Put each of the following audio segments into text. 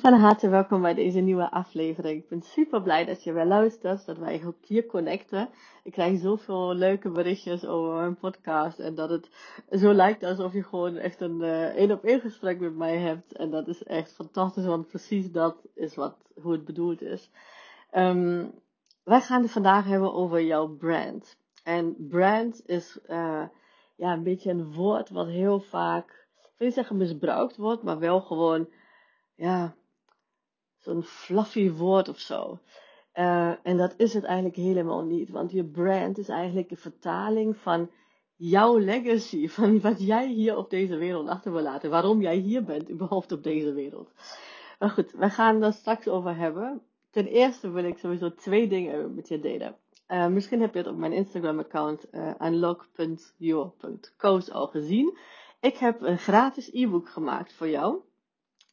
Van harte welkom bij deze nieuwe aflevering. Ik ben super blij dat je weer luistert, dat wij ook hier connecten. Ik krijg zoveel leuke berichtjes over mijn podcast en dat het zo lijkt alsof je gewoon echt een één op één gesprek met mij hebt. En dat is echt fantastisch, want precies dat is wat, hoe het bedoeld is. Um, wij gaan het vandaag hebben over jouw brand. En brand is uh, ja, een beetje een woord wat heel vaak, ik wil niet zeggen misbruikt wordt, maar wel gewoon ja, zo'n fluffy woord of zo. Uh, en dat is het eigenlijk helemaal niet. Want je brand is eigenlijk een vertaling van jouw legacy. Van wat jij hier op deze wereld achter wil laten. Waarom jij hier bent überhaupt op deze wereld. Maar goed, we gaan het straks over hebben. Ten eerste wil ik sowieso twee dingen met je delen. Uh, misschien heb je het op mijn Instagram account uh, unlock.your.coach al gezien. Ik heb een gratis e-book gemaakt voor jou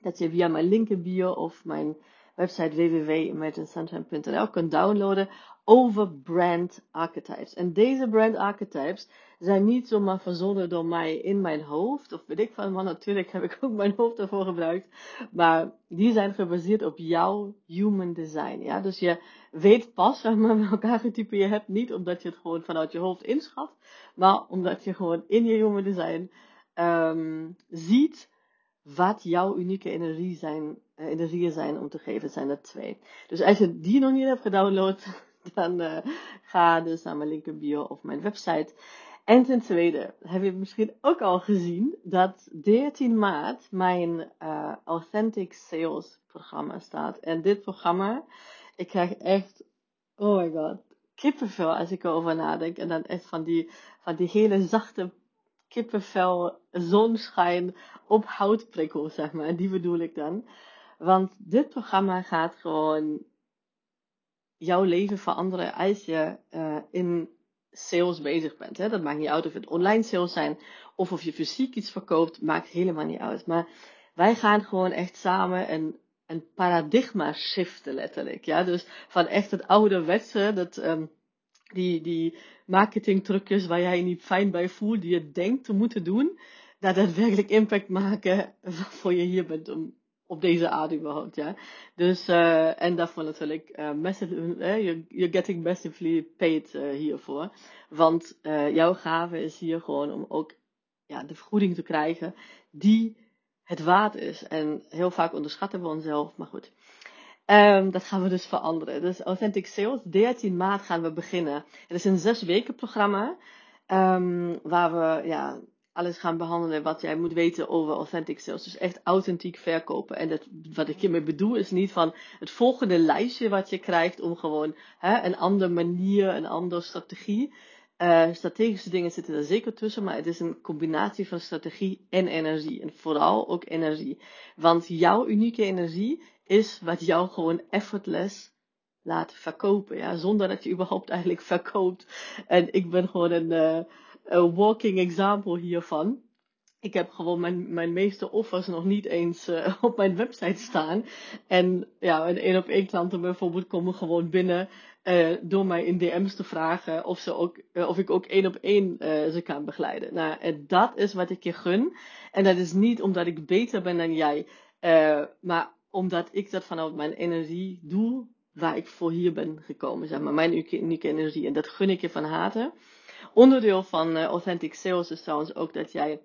dat je via mijn link in bio of mijn website www.imaginesunshine.nl kunt downloaden over brand archetypes. En deze brand archetypes zijn niet zomaar verzonnen door mij in mijn hoofd, of weet ik van, maar natuurlijk heb ik ook mijn hoofd ervoor gebruikt, maar die zijn gebaseerd op jouw human design. Ja? Dus je weet pas zeg maar, welk archetype je hebt, niet omdat je het gewoon vanuit je hoofd inschat, maar omdat je gewoon in je human design um, ziet wat jouw unieke energie zijn, uh, energieën zijn om te geven, zijn er twee. Dus als je die nog niet hebt gedownload, dan uh, ga dus naar mijn link in bio of mijn website. En ten tweede, heb je misschien ook al gezien dat 13 maart mijn uh, Authentic Sales programma staat. En dit programma, ik krijg echt, oh my god, kippenvel als ik erover nadenk. En dan echt van die, van die hele zachte kippenvel, zonschijn op houtprikkel, zeg maar. Die bedoel ik dan. Want dit programma gaat gewoon jouw leven veranderen als je uh, in sales bezig bent. Hè? Dat maakt niet uit of het online sales zijn of of je fysiek iets verkoopt, maakt helemaal niet uit. Maar wij gaan gewoon echt samen een, een paradigma shiften letterlijk. Ja? Dus van echt het ouderwetse, dat um, die, die marketingtrucjes waar jij je niet fijn bij voelt, die je denkt te moeten doen, dat daadwerkelijk impact maken waarvoor je hier bent om, op deze aarde überhaupt, ja. Dus, uh, en daarvoor natuurlijk, uh, uh, you're, you're, getting massively paid hiervoor. Want jouw gave is hier gewoon om ook ja, de vergoeding te krijgen die het waard is. En heel vaak onderschatten we onszelf, maar goed. Um, dat gaan we dus veranderen. Dus Authentic Sales, 13 maart gaan we beginnen. Het is een zes weken programma. Um, waar we ja, alles gaan behandelen wat jij moet weten over Authentic Sales. Dus echt authentiek verkopen. En dat, wat ik hiermee bedoel is niet van het volgende lijstje wat je krijgt om gewoon hè, een andere manier, een andere strategie. Uh, strategische dingen zitten er zeker tussen, maar het is een combinatie van strategie en energie. En vooral ook energie. Want jouw unieke energie is wat jou gewoon effortless laat verkopen. Ja? Zonder dat je überhaupt eigenlijk verkoopt. En ik ben gewoon een, uh, een walking example hiervan. Ik heb gewoon mijn, mijn meeste offers nog niet eens uh, op mijn website staan. En ja, een één op één klanten bijvoorbeeld komen gewoon binnen uh, door mij in DM's te vragen of, ze ook, of ik ook één op één ze kan begeleiden. Nou, en dat is wat ik je gun. En dat is niet omdat ik beter ben dan jij. maar omdat ik dat vanuit mijn energie doe, waar ik voor hier ben gekomen, zeg maar, mijn unieke energie. En dat gun ik je van harte. Onderdeel van uh, Authentic Sales is trouwens ook dat jij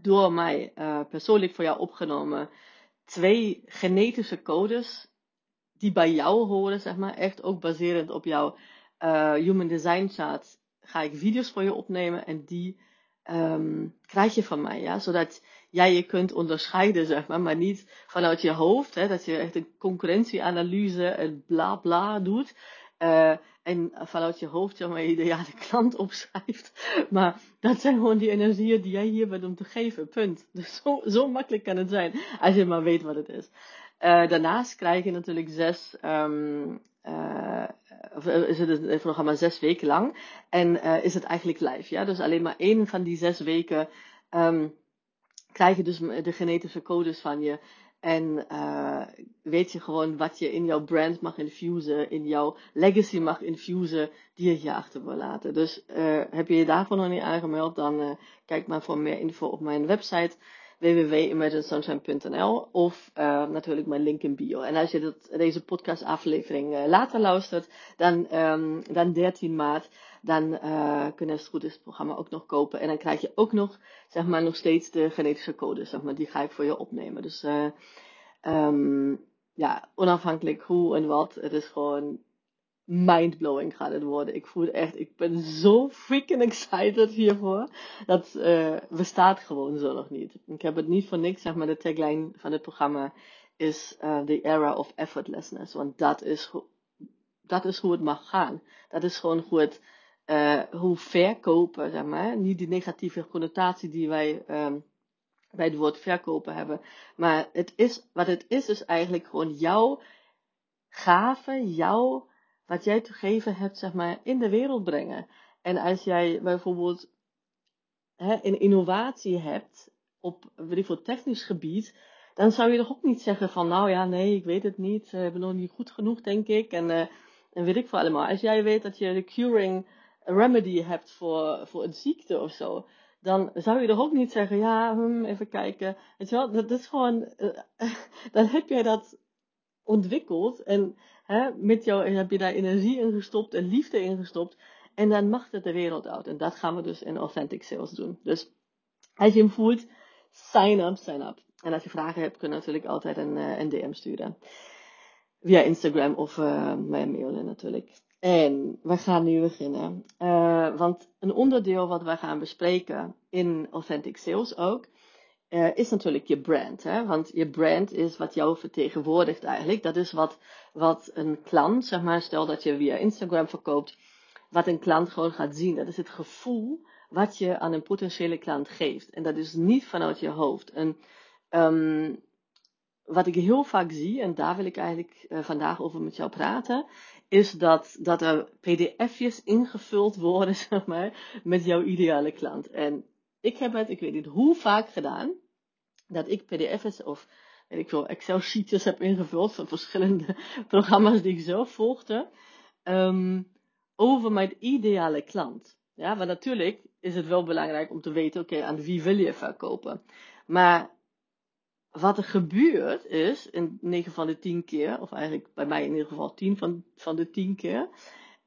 door mij uh, persoonlijk voor jou opgenomen twee genetische codes die bij jou horen, zeg maar, echt ook baserend op jouw uh, Human Design chart, ga ik video's voor je opnemen en die um, krijg je van mij, ja, zodat jij je kunt onderscheiden, zeg maar, maar niet vanuit je hoofd, hè, dat je echt een concurrentieanalyse en bla bla doet. Uh, en vanuit je hoofd zeg maar, je ideale klant opschrijft. Maar dat zijn gewoon die energieën die jij hier bent om te geven. Punt. Dus zo, zo makkelijk kan het zijn. Als je maar weet wat het is. Uh, daarnaast krijg je natuurlijk zes. Uh, of is het het programma zes weken lang. En is het eigenlijk live. Ja? Dus alleen maar één van die zes weken. Um, krijg je dus de genetische codes van je. En uh, weet je gewoon wat je in jouw brand mag infusen, in jouw legacy mag infusen, die je hier achter wil laten. Dus uh, heb je je daarvoor nog niet aangemeld, dan uh, kijk maar voor meer info op mijn website www.imaginesunshine.nl of uh, natuurlijk mijn link in bio. En als je dat, deze podcastaflevering uh, later luistert, dan, um, dan 13 maart, dan uh, kun je het goed is het programma ook nog kopen. En dan krijg je ook nog, zeg maar, nog steeds de genetische code, zeg maar, die ga ik voor je opnemen. Dus um, ja, onafhankelijk hoe en wat, het is gewoon mindblowing gaat het worden. Ik voel echt, ik ben zo freaking excited hiervoor. Dat uh, bestaat gewoon zo nog niet. Ik heb het niet voor niks, zeg maar, de tagline van het programma is uh, the era of effortlessness. Want dat is, dat is hoe het mag gaan. Dat is gewoon hoe het, uh, hoe verkopen, zeg maar, niet die negatieve connotatie die wij um, bij het woord verkopen hebben. Maar het is, wat het is, is eigenlijk gewoon jouw gave, jouw wat jij te geven hebt, zeg maar, in de wereld brengen. En als jij bijvoorbeeld hè, een innovatie hebt op ik technisch gebied, dan zou je toch ook niet zeggen van, nou ja, nee, ik weet het niet, ik ben nog niet goed genoeg, denk ik. En, uh, en weet ik voor allemaal. Als jij weet dat je de curing remedy hebt voor, voor een ziekte of zo, dan zou je toch ook niet zeggen, ja, hmm, even kijken. Weet je wel, dat is gewoon, uh, dan heb jij dat ontwikkeld en hè, met jou heb je daar energie in gestopt en liefde in gestopt en dan mag het de wereld uit. En dat gaan we dus in Authentic Sales doen. Dus als je hem voelt, sign up, sign up. En als je vragen hebt, kun je natuurlijk altijd een, uh, een DM sturen. Via Instagram of uh, mijn mailen natuurlijk. En we gaan nu beginnen. Uh, want een onderdeel wat we gaan bespreken in Authentic Sales ook, uh, is natuurlijk je brand. Hè? Want je brand is wat jou vertegenwoordigt eigenlijk. Dat is wat, wat een klant, zeg maar, stel dat je via Instagram verkoopt, wat een klant gewoon gaat zien. Dat is het gevoel wat je aan een potentiële klant geeft. En dat is niet vanuit je hoofd. En um, wat ik heel vaak zie, en daar wil ik eigenlijk uh, vandaag over met jou praten, is dat, dat er pdf'jes ingevuld worden, zeg maar, met jouw ideale klant. En ik heb het, ik weet niet hoe vaak gedaan, dat ik pdf's of weet ik veel, Excel sheets heb ingevuld van verschillende programma's die ik zelf volgde, um, over mijn ideale klant. Ja, maar natuurlijk is het wel belangrijk om te weten, oké, aan wie wil je verkopen? Maar wat er gebeurt is, in 9 van de 10 keer, of eigenlijk bij mij in ieder geval 10 van, van de 10 keer,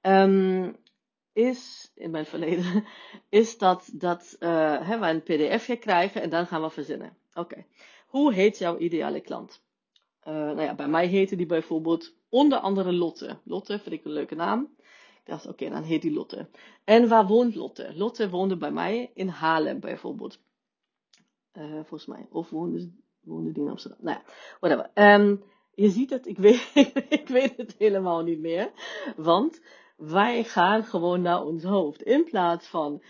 um, is, in mijn verleden, is dat, dat uh, hè, we een pdfje krijgen en dan gaan we verzinnen. Oké, hoe heet jouw ideale klant? Uh, nou ja, bij mij heette die bijvoorbeeld onder andere Lotte. Lotte vind ik een leuke naam. Ik oké, dan heet die Lotte. En waar woont Lotte? Lotte woonde bij mij in Haarlem bijvoorbeeld. Uh, volgens mij. Of woonde, woonde die in Amsterdam? Nou ja, whatever. Um, je ziet het, ik weet, ik weet het helemaal niet meer. Want wij gaan gewoon naar ons hoofd. In plaats van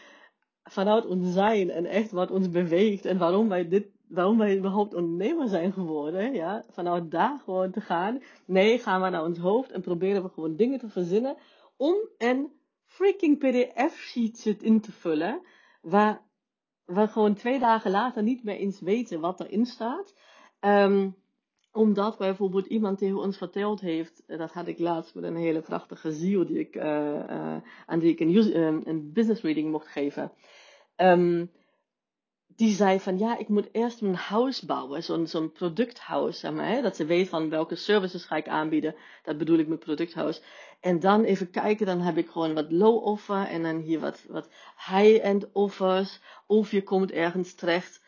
vanuit ons zijn en echt wat ons beweegt en waarom wij dit, waarom wij überhaupt ondernemer zijn geworden, ja, vanuit daar gewoon te gaan. Nee, gaan we naar ons hoofd en proberen we gewoon dingen te verzinnen om een freaking PDF-sheet in te vullen, waar we gewoon twee dagen later niet meer eens weten wat erin staat. Um, omdat bijvoorbeeld iemand tegen ons verteld heeft, eh, dat had ik laatst met een hele prachtige ziel die ik, uh, uh, aan die ik een, een business reading mocht geven. Um, die zei van ja, ik moet eerst mijn house bouwen, zo'n zo'n producthouse, zeg maar, hè? dat ze weet van welke services ga ik aanbieden, dat bedoel ik met producthouse. En dan even kijken, dan heb ik gewoon wat low offer en dan hier wat, wat high-end offers, of je komt ergens terecht.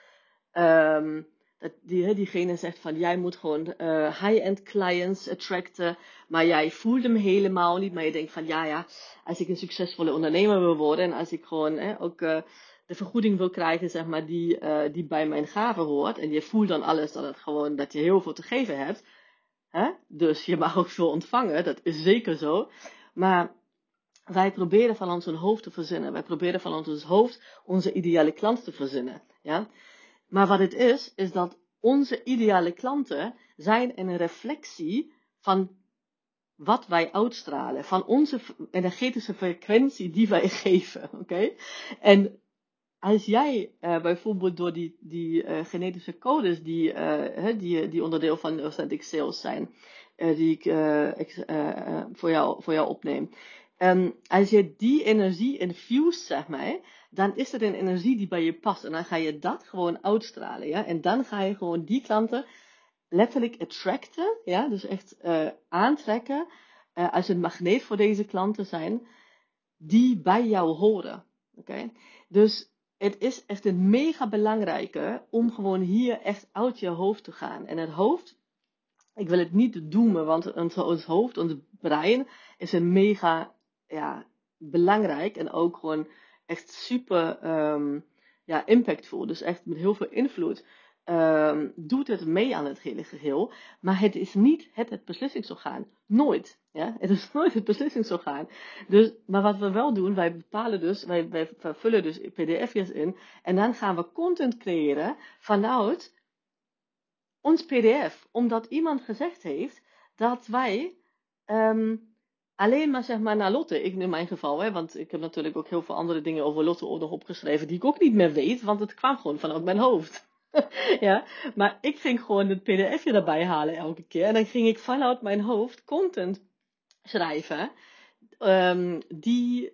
Um, dat die, diegene zegt van jij moet gewoon uh, high-end clients attracten, maar jij voelt hem helemaal niet. Maar je denkt van ja, ja, als ik een succesvolle ondernemer wil worden en als ik gewoon eh, ook uh, de vergoeding wil krijgen, zeg maar, die, uh, die bij mijn gaven hoort. En je voelt dan alles dat het gewoon dat je heel veel te geven hebt. Hè? Dus je mag ook veel ontvangen, dat is zeker zo. Maar wij proberen van ons hoofd te verzinnen. Wij proberen van ons hoofd onze ideale klant te verzinnen. Ja? Maar wat het is, is dat onze ideale klanten zijn een reflectie van wat wij uitstralen, van onze energetische frequentie die wij geven. Oké? En als jij uh, bijvoorbeeld door die, die uh, genetische codes die, uh, die, die onderdeel van Authentic Sales zijn, die ik, ik voor, jou, voor jou opneem, ehm, als je die energie infused, zeg maar, dan is het een energie die bij je past. En dan ga je dat gewoon uitstralen, ja. En dan ga je gewoon die klanten letterlijk attracten, ja. Dus echt uh, aantrekken, uh, als een magneet voor deze klanten zijn, die bij jou horen. Oké? Dus het is echt een mega belangrijke om gewoon hier echt uit je hoofd te gaan. En het hoofd, ik wil het niet doemen, want ons hoofd, ons brein is een mega ja, belangrijk en ook gewoon echt super um, ja, impactvol. Dus echt met heel veel invloed um, doet het mee aan het hele geheel. Maar het is niet het, het beslissingsorgaan. Nooit. Ja? Het is nooit het beslissingsorgaan. Dus, maar wat we wel doen, wij bepalen dus, wij, vullen dus pdf'jes in. En dan gaan we content creëren vanuit ons pdf. Omdat iemand gezegd heeft dat wij um, alleen maar zeg maar naar Lotte. Ik in mijn geval, hè, want ik heb natuurlijk ook heel veel andere dingen over Lotte ook nog opgeschreven die ik ook niet meer weet, want het kwam gewoon vanuit mijn hoofd. ja, maar ik ging gewoon het pdfje erbij halen elke keer en dan ging ik vanuit mijn hoofd content schrijven um, die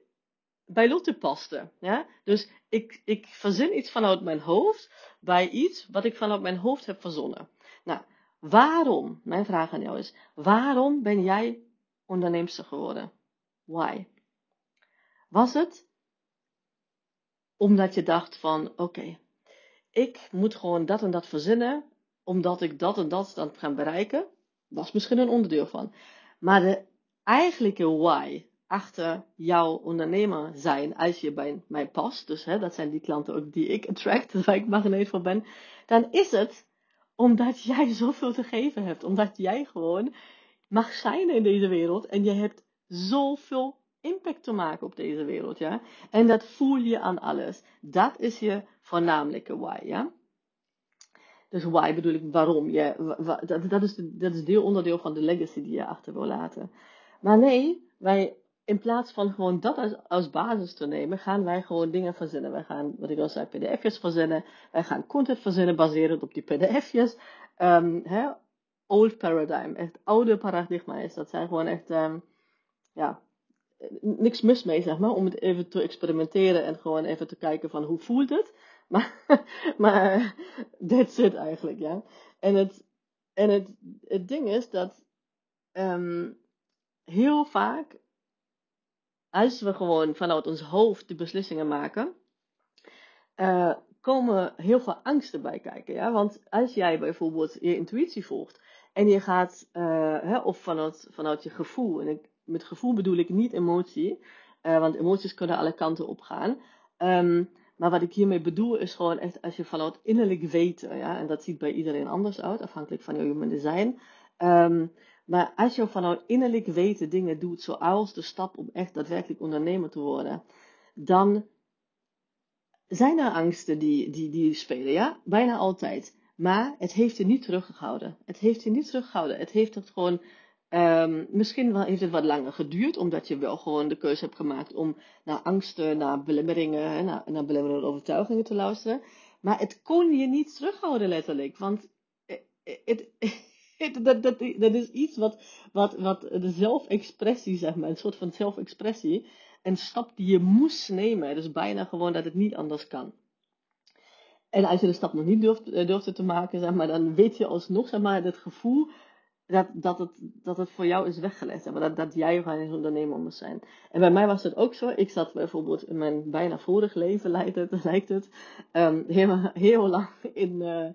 bij Lotte paste. Ja? Dus ik, ik verzin iets vanuit mijn hoofd bij iets wat ik vanuit mijn hoofd heb verzonnen. Nou, waarom, mijn vraag aan jou is, waarom ben jij onderneemster geworden? Why? Was het omdat je dacht van, oké, ik moet gewoon dat en dat verzinnen, omdat ik dat en dat dan ga bereiken? Was misschien een onderdeel van. Maar de eigenlijke why achter jouw ondernemer zijn, als je bij mij past, dus hè, dat zijn die klanten ook die ik attract, waar ik magneet voor ben, dan is het omdat jij zoveel te geven hebt. Omdat jij gewoon mag zijn in deze wereld en je hebt zoveel impact te maken op deze wereld, ja. En dat voel je aan alles. Dat is je voornamelijke why, ja. Dus why bedoel ik waarom. Ja, dat, dat, is, dat is deel onderdeel van de legacy die je achter wil laten. Maar nee, wij, in plaats van gewoon dat als, basis te nemen, gaan wij gewoon dingen verzinnen. Wij gaan, wat ik al zei, pdf'jes verzinnen. Wij gaan content verzinnen baserend op die pdf'jes. Hè, old paradigm, echt oude paradigma is. Dat zijn gewoon echt, um, ja, niks mis mee, zeg maar, om het even te experimenteren en gewoon even te kijken van hoe voelt het. Maar, maar that's it eigenlijk, ja. En het, en het, het ding is dat um, heel vaak, als we gewoon vanuit ons hoofd de beslissingen maken, uh, komen heel veel angsten bij kijken. Ja? Want als jij bijvoorbeeld je intuïtie volgt en je gaat, uh, hè, of vanuit, vanuit je gevoel, en ik, met gevoel bedoel ik niet emotie, uh, want emoties kunnen alle kanten op gaan. Um, maar wat ik hiermee bedoel is gewoon echt als je vanuit innerlijk weten, ja, en dat ziet bij iedereen anders uit, afhankelijk van jouw human design. Um, maar als je vanuit innerlijk weten dingen doet, zoals de stap om echt daadwerkelijk ondernemer te worden, dan zijn er angsten die, die, die spelen, ja? Bijna altijd. Maar het heeft je niet teruggehouden. Het heeft je niet teruggehouden. Het heeft het gewoon, um, misschien wel, heeft het wat langer geduurd, omdat je wel gewoon de keuze hebt gemaakt om naar angsten, naar belemmeringen, naar, naar belemmerende overtuigingen te luisteren. Maar het kon je niet terughouden, letterlijk. Want het, dat, dat, is iets wat, wat, wat de zelfexpressie, zeg maar, een soort van zelfexpressie, een stap die je moest nemen. Dus bijna gewoon dat het niet anders kan. En als je de stap nog niet durft, eh, durfde te maken, zeg maar, dan weet je alsnog, zeg maar, het gevoel dat, dat, het, dat het voor jou is weggelegd. Zeg maar, dat, dat jij ondernemer moet zijn. En bij mij was het ook zo. Ik zat bijvoorbeeld in mijn bijna vorig leven, lijkt het, lijkt het um, heel, lang in, uh,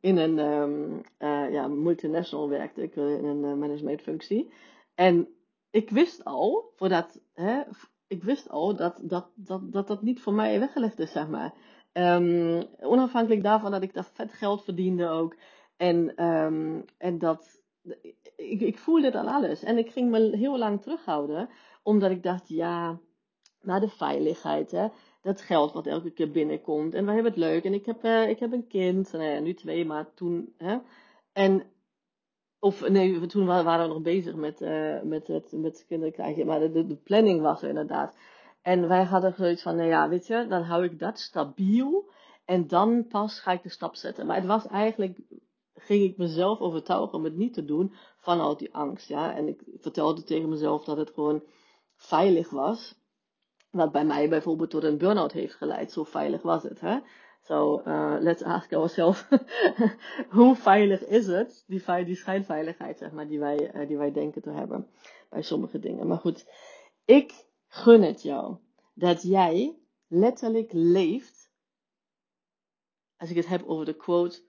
in een um, uh, ja, multinational werkte ik, in een managementfunctie. En ik wist al, voordat, hè, ik wist al dat dat, dat, dat dat niet voor mij weggelegd is, zeg maar. Um, onafhankelijk daarvan dat ik daar vet geld verdiende ook. En, um, en dat, ik, ik voelde aan alles. En ik ging me heel lang terughouden, omdat ik dacht, ja, naar de veiligheid, hè. Dat geld wat elke keer binnenkomt. En we hebben het leuk. En ik heb, uh, ik heb een kind. Nou ja, nu twee, maar toen, hè. En, of nee, toen waren we nog bezig met, uh, met, met kinderen krijgen. Maar de, de planning was er inderdaad. En wij hadden zoiets van, nou ja, weet je, dan hou ik dat stabiel. En dan pas ga ik de stap zetten. Maar het was eigenlijk, ging ik mezelf overtuigen om het niet te doen vanuit die angst. Ja? En ik vertelde tegen mezelf dat het gewoon veilig was. Wat bij mij bijvoorbeeld tot een burn-out heeft geleid. Zo veilig was het. Hè? So uh, let's ask ourselves, hoe veilig is het, die, die schijnveiligheid, zeg maar, die wij, uh, die wij denken te hebben bij sommige dingen. Maar goed, ik gun het jou dat jij letterlijk leeft, als ik het heb over de quote,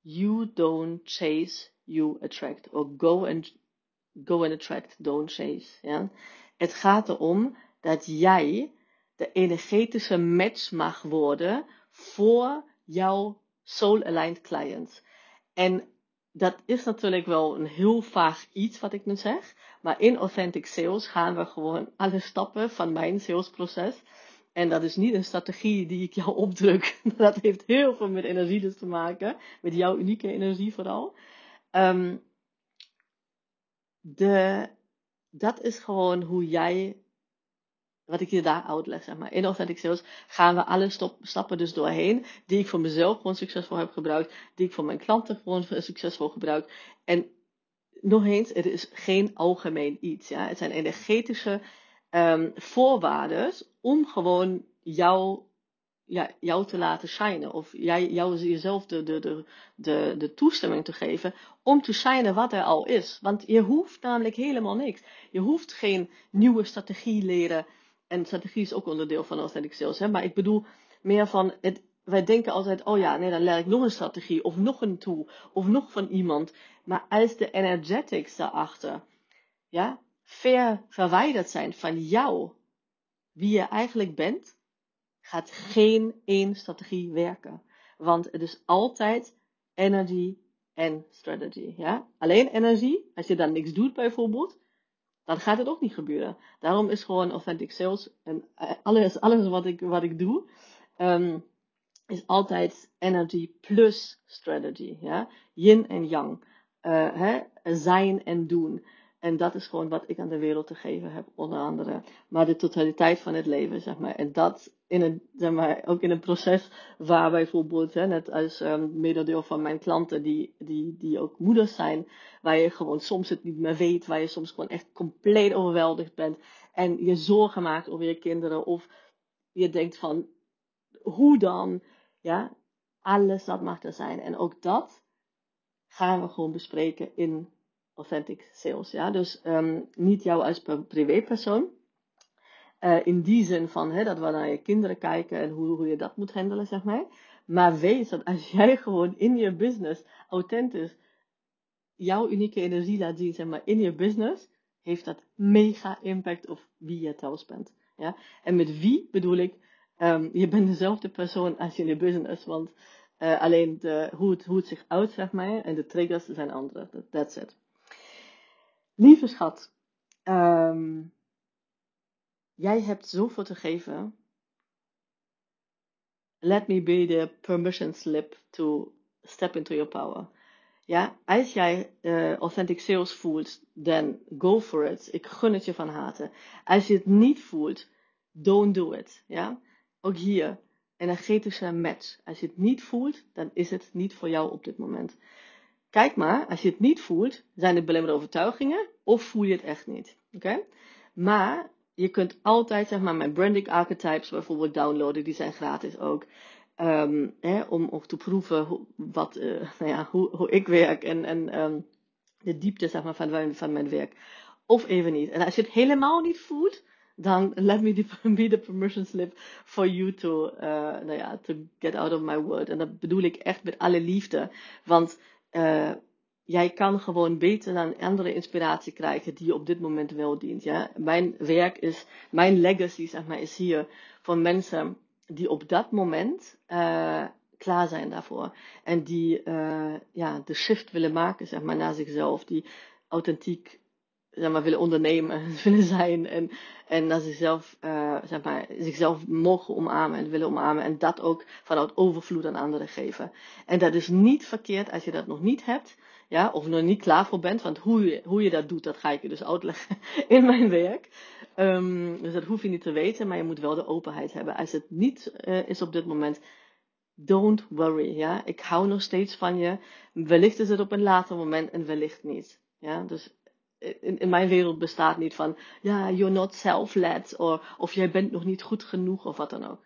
you don't chase, you attract. Of go and, go and attract, don't chase. Ja? Het gaat erom dat jij de energetische match mag worden voor jouw soul-aligned client. En dat is natuurlijk wel een heel vaag iets wat ik nu zeg. Maar in Authentic Sales gaan we gewoon alle stappen van mijn salesproces. En dat is niet een strategie die ik jou opdruk. Dat heeft heel veel met energie dus te maken. Met jouw unieke energie vooral. Um, de, dat is gewoon hoe jij wat ik je daar uitleg, zeg maar. In Authentic Sales gaan we alle stappen dus doorheen, die ik voor mezelf gewoon succesvol heb gebruikt, die ik voor mijn klanten gewoon succesvol gebruik. En nog eens, het is geen algemeen iets, ja. Het zijn energetische um, voorwaarden om gewoon jou, ja, jou te laten shinen. Of jij, jou jezelf de, de, de, de, de toestemming te geven om te shinen wat er al is. Want je hoeft namelijk helemaal niks. Je hoeft geen nieuwe strategie leren en strategie is ook onderdeel van authentic sales. Hè? Maar ik bedoel meer van, het, wij denken altijd, oh ja, nee, dan leer ik nog een strategie, of nog een tool, of nog van iemand. Maar als de energetics daarachter, ja, ver verwijderd zijn van jou, wie je eigenlijk bent, gaat geen één strategie werken. Want het is altijd energy en strategy. Ja? Alleen energie, als je dan niks doet bijvoorbeeld, dan gaat het ook niet gebeuren. Daarom is gewoon authentic sales en eh, alles, alles wat, ik, wat ik doe, um, is altijd energy plus strategy. Ja? Yin en yang. Uh, hè? Zijn en doen. En dat is gewoon wat ik aan de wereld te geven heb, onder andere. Maar de totaliteit van het leven, zeg maar. En dat in een, zeg maar, ook in een proces waar bijvoorbeeld, hè, net als um, mededeel van mijn klanten, die, die, die ook moeders zijn, waar je gewoon soms het niet meer weet, waar je soms gewoon echt compleet overweldigd bent. En je zorgen maakt over je kinderen, of je denkt van, hoe dan? Ja, alles dat mag er zijn. En ook dat gaan we gewoon bespreken in authentic sales. Ja? Dus um, niet jou als privépersoon. Uh, in die zin van dat we naar je kinderen kijken en hoe, hoe je dat moet handelen, zeg maar. Maar weet dat als jij gewoon in je business authentisch jouw unieke energie laat zien, zeg maar, in je business, heeft dat mega impact op wie je thuis bent. Ja? En met wie bedoel ik, um, je bent dezelfde persoon als je in je business, want uh, alleen de, hoe, het, hoe het zich uit, zeg maar, en de triggers zijn andere. That's it. Lieve schat, um, jij hebt zoveel te geven. Let me be the permission slip to step into your power. Ja, als jij uh, authentic sales voelt, dan go for it. Ik gun het je van harte. Als je het niet voelt, don't do it. Ja, ook hier energetische match. Als je het niet voelt, dan is het niet voor jou op dit moment. Kijk maar, als je het niet voelt, zijn het belemmerende overtuigingen of voel je het echt niet. Oké? Maar je kunt altijd, zeg maar, mijn branding archetypes bijvoorbeeld downloaden, die zijn gratis ook. Um, hè, om ook te proeven hoe, wat, uh, nou ja, hoe, hoe ik werk en, en um, de diepte zeg maar, van, mijn, van mijn werk. Of even niet. En als je het helemaal niet voelt, dan let me be the permission slip for you to, uh, nou ja, to get out of my world. En dat bedoel ik echt met alle liefde. Want uh, jij kan gewoon beter dan andere inspiratie krijgen die je op dit moment wel dient. Ja? Mijn werk is, mijn legacy zeg maar, is hier voor mensen die op dat moment uh, klaar zijn daarvoor. En die uh, ja, de shift willen maken zeg maar, naar zichzelf. Die authentiek zeg maar, willen ondernemen, willen zijn. En, en naar zichzelf, uh, zeg maar, zichzelf mogen omarmen en willen omarmen. En dat ook vanuit overvloed aan anderen geven. En dat is niet verkeerd als je dat nog niet hebt. Ja, of nog niet klaar voor bent. Want hoe je, hoe je dat doet, dat ga ik je dus uitleggen in mijn werk. Um, dus dat hoef je niet te weten, maar je moet wel de openheid hebben. Als het niet uh, is op dit moment, don't worry. Ja, ik hou nog steeds van je. Wellicht is het op een later moment en wellicht niet. Ja, dus in, in mijn wereld bestaat niet van, ja, you're not self-led, of, of jij bent nog niet goed genoeg, of wat dan ook.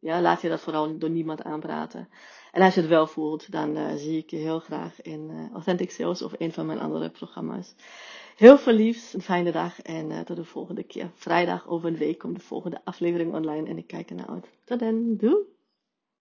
Ja, laat je dat vooral door niemand aanpraten. En als je het wel voelt, dan uh, zie ik je heel graag in uh, Authentic Sales of een van mijn andere programma's. Heel veel liefs, een fijne dag en uh, tot de volgende keer. Vrijdag over een week komt de volgende aflevering online en ik kijk ernaar uit. Tot dan!